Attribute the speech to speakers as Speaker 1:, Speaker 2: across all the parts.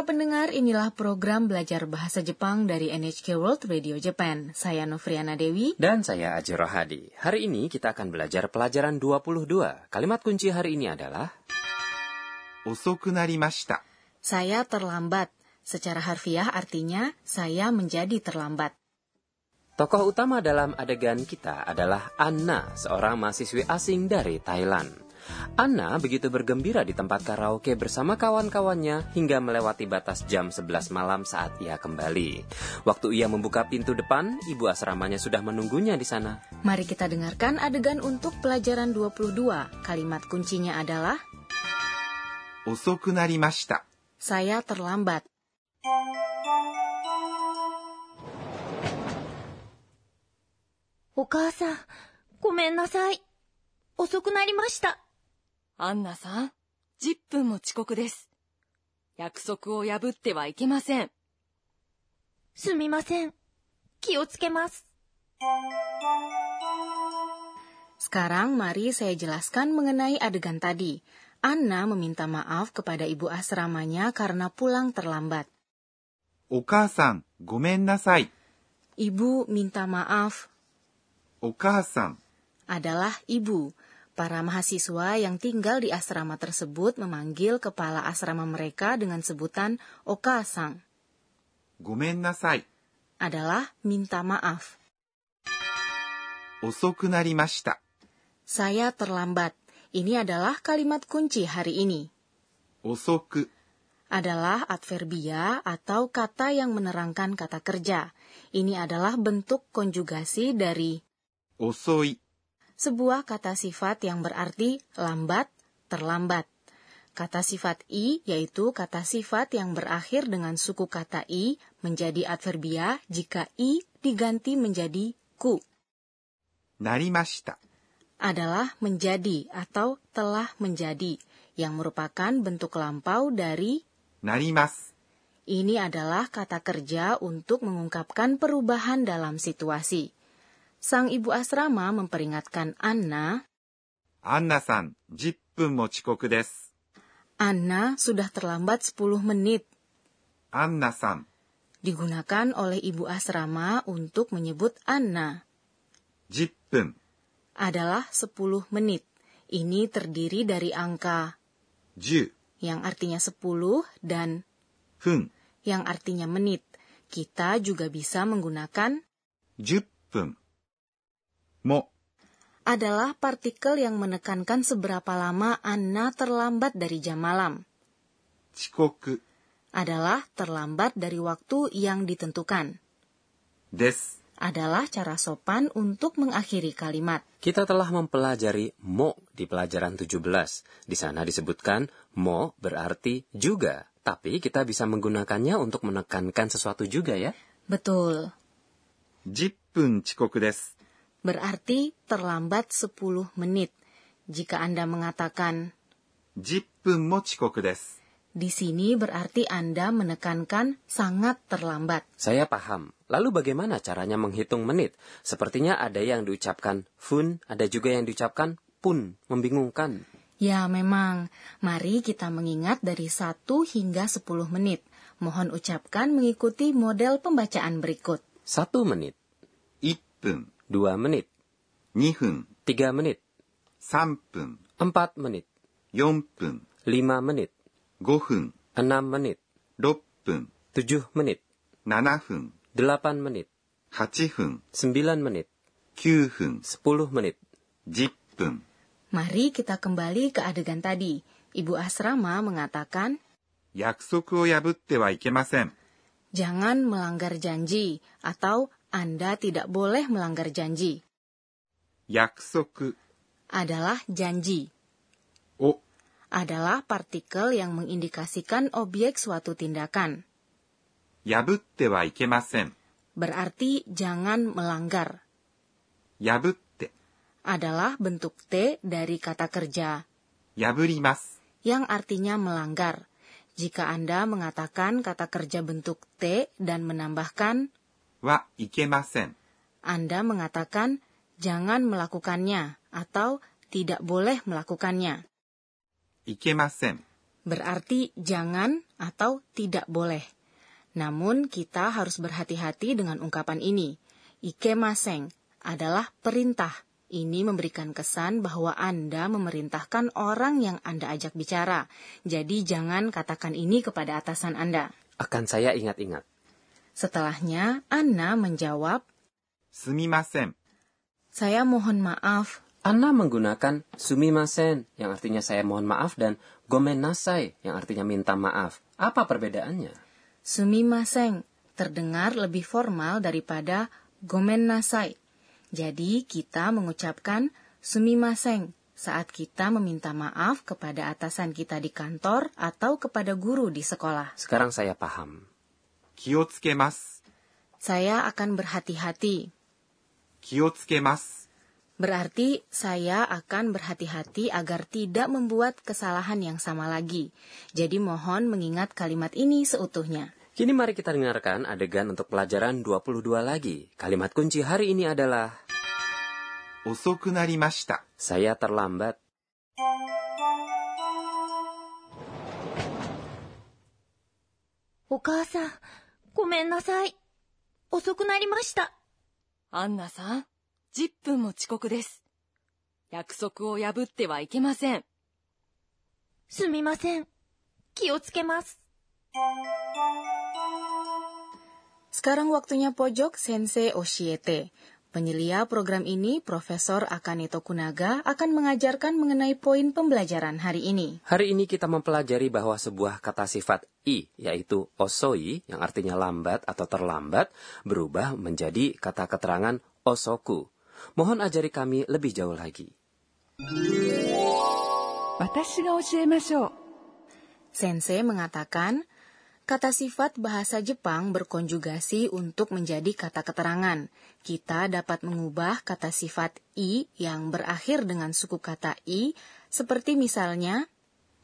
Speaker 1: para pendengar, inilah program belajar bahasa Jepang dari NHK World Radio Japan. Saya Novriana Dewi.
Speaker 2: Dan saya Aji Rohadi. Hari ini kita akan belajar pelajaran 22. Kalimat kunci hari ini adalah...
Speaker 3: Osoku.
Speaker 1: Saya terlambat. Secara harfiah artinya, saya menjadi terlambat.
Speaker 2: Tokoh utama dalam adegan kita adalah Anna, seorang mahasiswi asing dari Thailand. Anna begitu bergembira di tempat karaoke bersama kawan-kawannya hingga melewati batas jam 11 malam saat ia kembali. Waktu ia membuka pintu depan, ibu asramanya sudah menunggunya di sana.
Speaker 1: Mari kita dengarkan adegan untuk pelajaran 22. Kalimat kuncinya adalah
Speaker 3: 遅くなりました。
Speaker 1: saya terlambat.
Speaker 4: お母さん、ごめんなさい。遅くなりました。
Speaker 5: アンナさん、10分も遅刻です。約束を破ってはいけません。
Speaker 4: すみません。気をつけます。
Speaker 1: Sekarang mari saya jelaskan mengenai adegan tadi. Anna meminta maaf kepada ibu asramanya karena pulang terlambat.
Speaker 3: お母さん、ごめんなさい。
Speaker 1: Ibu minta maaf
Speaker 3: お母さん、
Speaker 1: adalah ibu. Para mahasiswa yang tinggal di asrama tersebut memanggil kepala asrama mereka dengan sebutan Okasang.
Speaker 3: Gomen nasai
Speaker 1: adalah minta maaf.
Speaker 3: Osoku narimashita.
Speaker 1: Saya terlambat. Ini adalah kalimat kunci hari ini.
Speaker 3: Osoku
Speaker 1: adalah adverbia atau kata yang menerangkan kata kerja. Ini adalah bentuk konjugasi dari
Speaker 3: osoi
Speaker 1: sebuah kata sifat yang berarti lambat, terlambat. Kata sifat i yaitu kata sifat yang berakhir dengan suku kata i menjadi adverbia jika i diganti menjadi ku.
Speaker 3: Narimashita
Speaker 1: adalah menjadi atau telah menjadi yang merupakan bentuk lampau dari
Speaker 3: narimas.
Speaker 1: Ini adalah kata kerja untuk mengungkapkan perubahan dalam situasi Sang ibu asrama memperingatkan Anna,
Speaker 3: アンナさん、10分も遅刻です。
Speaker 1: Anna sudah terlambat 10 menit.
Speaker 3: アンナさん、
Speaker 1: digunakan oleh ibu asrama untuk menyebut Anna
Speaker 3: 10分、
Speaker 1: adalah 10 menit. Ini terdiri dari angka
Speaker 3: 10
Speaker 1: yang artinya 10 dan
Speaker 3: 分、
Speaker 1: yang artinya menit. Kita juga bisa menggunakan
Speaker 3: 10分。 も、
Speaker 1: adalah partikel yang menekankan seberapa lama Anna terlambat dari jam malam.
Speaker 3: 遅刻、
Speaker 1: Adalah terlambat dari waktu yang ditentukan.
Speaker 3: です。
Speaker 1: Adalah cara sopan untuk mengakhiri kalimat.
Speaker 2: Kita telah mempelajari mo di pelajaran 17. Di sana disebutkan mo berarti juga, tapi kita bisa menggunakannya untuk menekankan sesuatu juga ya.
Speaker 1: Betul.
Speaker 3: 10分遅刻です。
Speaker 1: berarti terlambat 10 menit. Jika Anda mengatakan
Speaker 3: 10分も遅刻です。
Speaker 1: di sini berarti Anda menekankan sangat terlambat.
Speaker 2: Saya paham. Lalu bagaimana caranya menghitung menit? Sepertinya ada yang diucapkan fun, ada juga yang diucapkan pun, membingungkan.
Speaker 1: Ya, memang. Mari kita mengingat dari 1 hingga 10 menit. Mohon ucapkan mengikuti model pembacaan berikut.
Speaker 2: Satu menit,
Speaker 3: 1分、
Speaker 2: dua menit,
Speaker 3: 2分、
Speaker 2: tiga menit,
Speaker 3: 3分、
Speaker 2: empat menit,
Speaker 3: 4分、
Speaker 2: lima menit,
Speaker 3: 5分、
Speaker 2: enam menit,
Speaker 3: 6分、
Speaker 2: tujuh menit,
Speaker 3: 7分、
Speaker 2: delapan menit,
Speaker 3: 8分、
Speaker 2: sembilan menit,
Speaker 3: 9分、
Speaker 2: sepuluh menit.
Speaker 3: 10分。
Speaker 1: Mari kita kembali ke adegan tadi. Ibu asrama mengatakan,
Speaker 3: 約束を破ってはいけません。
Speaker 1: jangan melanggar janji atau anda tidak boleh melanggar janji.
Speaker 3: Yaksoku
Speaker 1: adalah janji.
Speaker 3: O
Speaker 1: adalah partikel yang mengindikasikan objek suatu tindakan.
Speaker 3: Yabutte wa ikemasen.
Speaker 1: Berarti jangan melanggar.
Speaker 3: Yabutte
Speaker 1: adalah bentuk T dari kata kerja.
Speaker 3: Yaburimasu
Speaker 1: yang artinya melanggar. Jika Anda mengatakan kata kerja bentuk T dan menambahkan
Speaker 3: はいけません。
Speaker 1: Anda mengatakan jangan melakukannya atau tidak boleh melakukannya.
Speaker 3: いけません。
Speaker 1: Berarti jangan atau tidak boleh. Namun kita harus berhati-hati dengan ungkapan ini. Ikemaseng adalah perintah. Ini memberikan kesan bahwa Anda memerintahkan orang yang Anda ajak bicara. Jadi jangan katakan ini kepada atasan Anda.
Speaker 2: Akan saya ingat-ingat.
Speaker 1: Setelahnya, Anna menjawab,
Speaker 3: Sumimasen.
Speaker 1: Saya mohon maaf.
Speaker 2: Anna menggunakan sumimasen, yang artinya saya mohon maaf, dan gomen nasai yang artinya minta maaf. Apa perbedaannya?
Speaker 1: Sumimasen terdengar lebih formal daripada gomen nasai. Jadi, kita mengucapkan sumimasen saat kita meminta maaf kepada atasan kita di kantor atau kepada guru di sekolah.
Speaker 2: Sekarang saya paham.
Speaker 3: 気をつけます。
Speaker 1: Saya akan berhati-hati.
Speaker 3: 気をつけます。
Speaker 1: Berarti saya akan berhati-hati agar tidak membuat kesalahan yang sama lagi. Jadi mohon mengingat kalimat ini seutuhnya.
Speaker 2: Kini mari kita dengarkan adegan untuk pelajaran 22 lagi. Kalimat kunci hari ini adalah
Speaker 3: 遅くなりました。
Speaker 2: saya terlambat.
Speaker 4: お母さん、 ごめんなさい。遅くなりました。
Speaker 5: アンナさん、10分も遅刻です。約束を破ってはいけません。
Speaker 4: すみません。気をつけます。
Speaker 1: Sekarang waktunya pojok Sensei Oshiete. Penyelia program ini, Profesor Akane Tokunaga, akan mengajarkan mengenai poin pembelajaran hari ini.
Speaker 2: Hari ini kita mempelajari bahwa sebuah kata sifat i, yaitu osoi, yang artinya lambat atau terlambat, berubah menjadi kata keterangan osoku. Mohon ajari kami lebih jauh lagi.
Speaker 1: Sensei mengatakan, Kata sifat bahasa Jepang berkonjugasi untuk menjadi kata keterangan. Kita dapat mengubah kata sifat i yang berakhir dengan suku kata i, seperti misalnya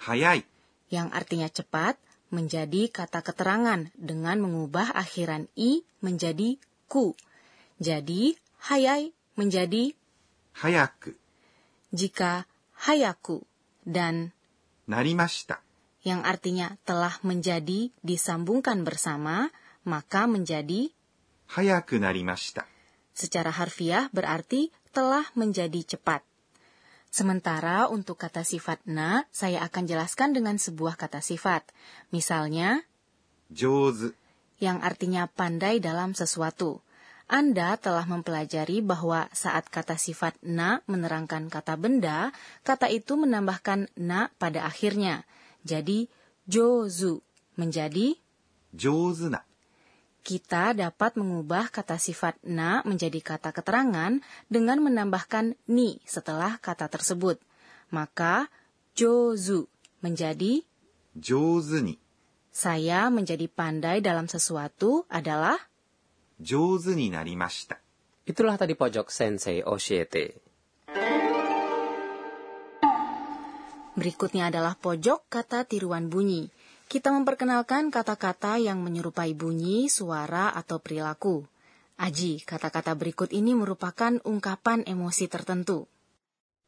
Speaker 3: hayai
Speaker 1: yang artinya cepat menjadi kata keterangan dengan mengubah akhiran i menjadi ku. Jadi hayai menjadi
Speaker 3: hayaku.
Speaker 1: Jika hayaku dan
Speaker 3: narimashita
Speaker 1: yang artinya telah menjadi disambungkan bersama, maka menjadi Secara harfiah berarti telah menjadi cepat. Sementara untuk kata sifat na, saya akan jelaskan dengan sebuah kata sifat. Misalnya,
Speaker 3: Joz.
Speaker 1: yang artinya pandai dalam sesuatu. Anda telah mempelajari bahwa saat kata sifat na menerangkan kata benda, kata itu menambahkan na pada akhirnya. Jadi jozu menjadi
Speaker 3: jozuna.
Speaker 1: Kita dapat mengubah kata sifat na menjadi kata keterangan dengan menambahkan ni setelah kata tersebut. Maka jozu menjadi
Speaker 3: jozuni.
Speaker 1: Saya menjadi pandai dalam sesuatu adalah
Speaker 3: jozuni narimashita.
Speaker 2: Itulah tadi pojok sensei Oshiete.
Speaker 1: Berikutnya adalah pojok kata tiruan bunyi. Kita memperkenalkan kata-kata yang menyerupai bunyi, suara, atau perilaku. Aji, kata-kata berikut ini merupakan ungkapan emosi tertentu.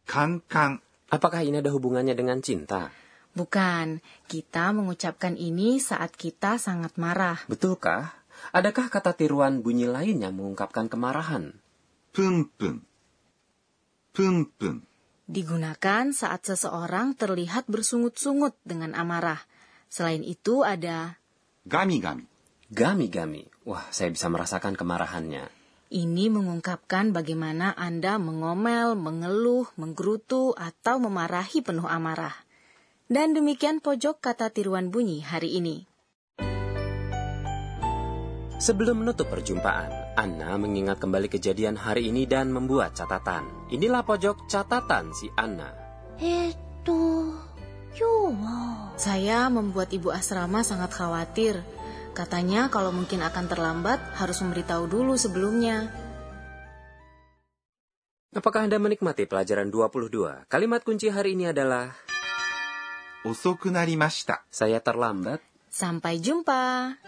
Speaker 3: Kang kang.
Speaker 2: Apakah ini ada hubungannya dengan cinta?
Speaker 1: Bukan, kita mengucapkan ini saat kita sangat marah.
Speaker 2: Betulkah? Adakah kata tiruan bunyi lain yang mengungkapkan kemarahan?
Speaker 3: Pum pum. Pum pum.
Speaker 1: Digunakan saat seseorang terlihat bersungut-sungut dengan amarah. Selain itu ada
Speaker 3: gami-gami.
Speaker 2: Gami-gami. Wah, saya bisa merasakan kemarahannya.
Speaker 1: Ini mengungkapkan bagaimana Anda mengomel, mengeluh, menggerutu, atau memarahi penuh amarah. Dan demikian pojok kata tiruan bunyi hari ini.
Speaker 2: Sebelum menutup perjumpaan, Anna mengingat kembali kejadian hari ini dan membuat catatan. Inilah pojok catatan si Anna.
Speaker 4: Itu Yuma.
Speaker 1: Saya membuat ibu asrama sangat khawatir. Katanya kalau mungkin akan terlambat harus memberitahu dulu sebelumnya.
Speaker 2: Apakah Anda menikmati pelajaran 22? Kalimat kunci hari ini adalah
Speaker 3: Osoku narimashita.
Speaker 2: Saya terlambat.
Speaker 1: Sampai jumpa.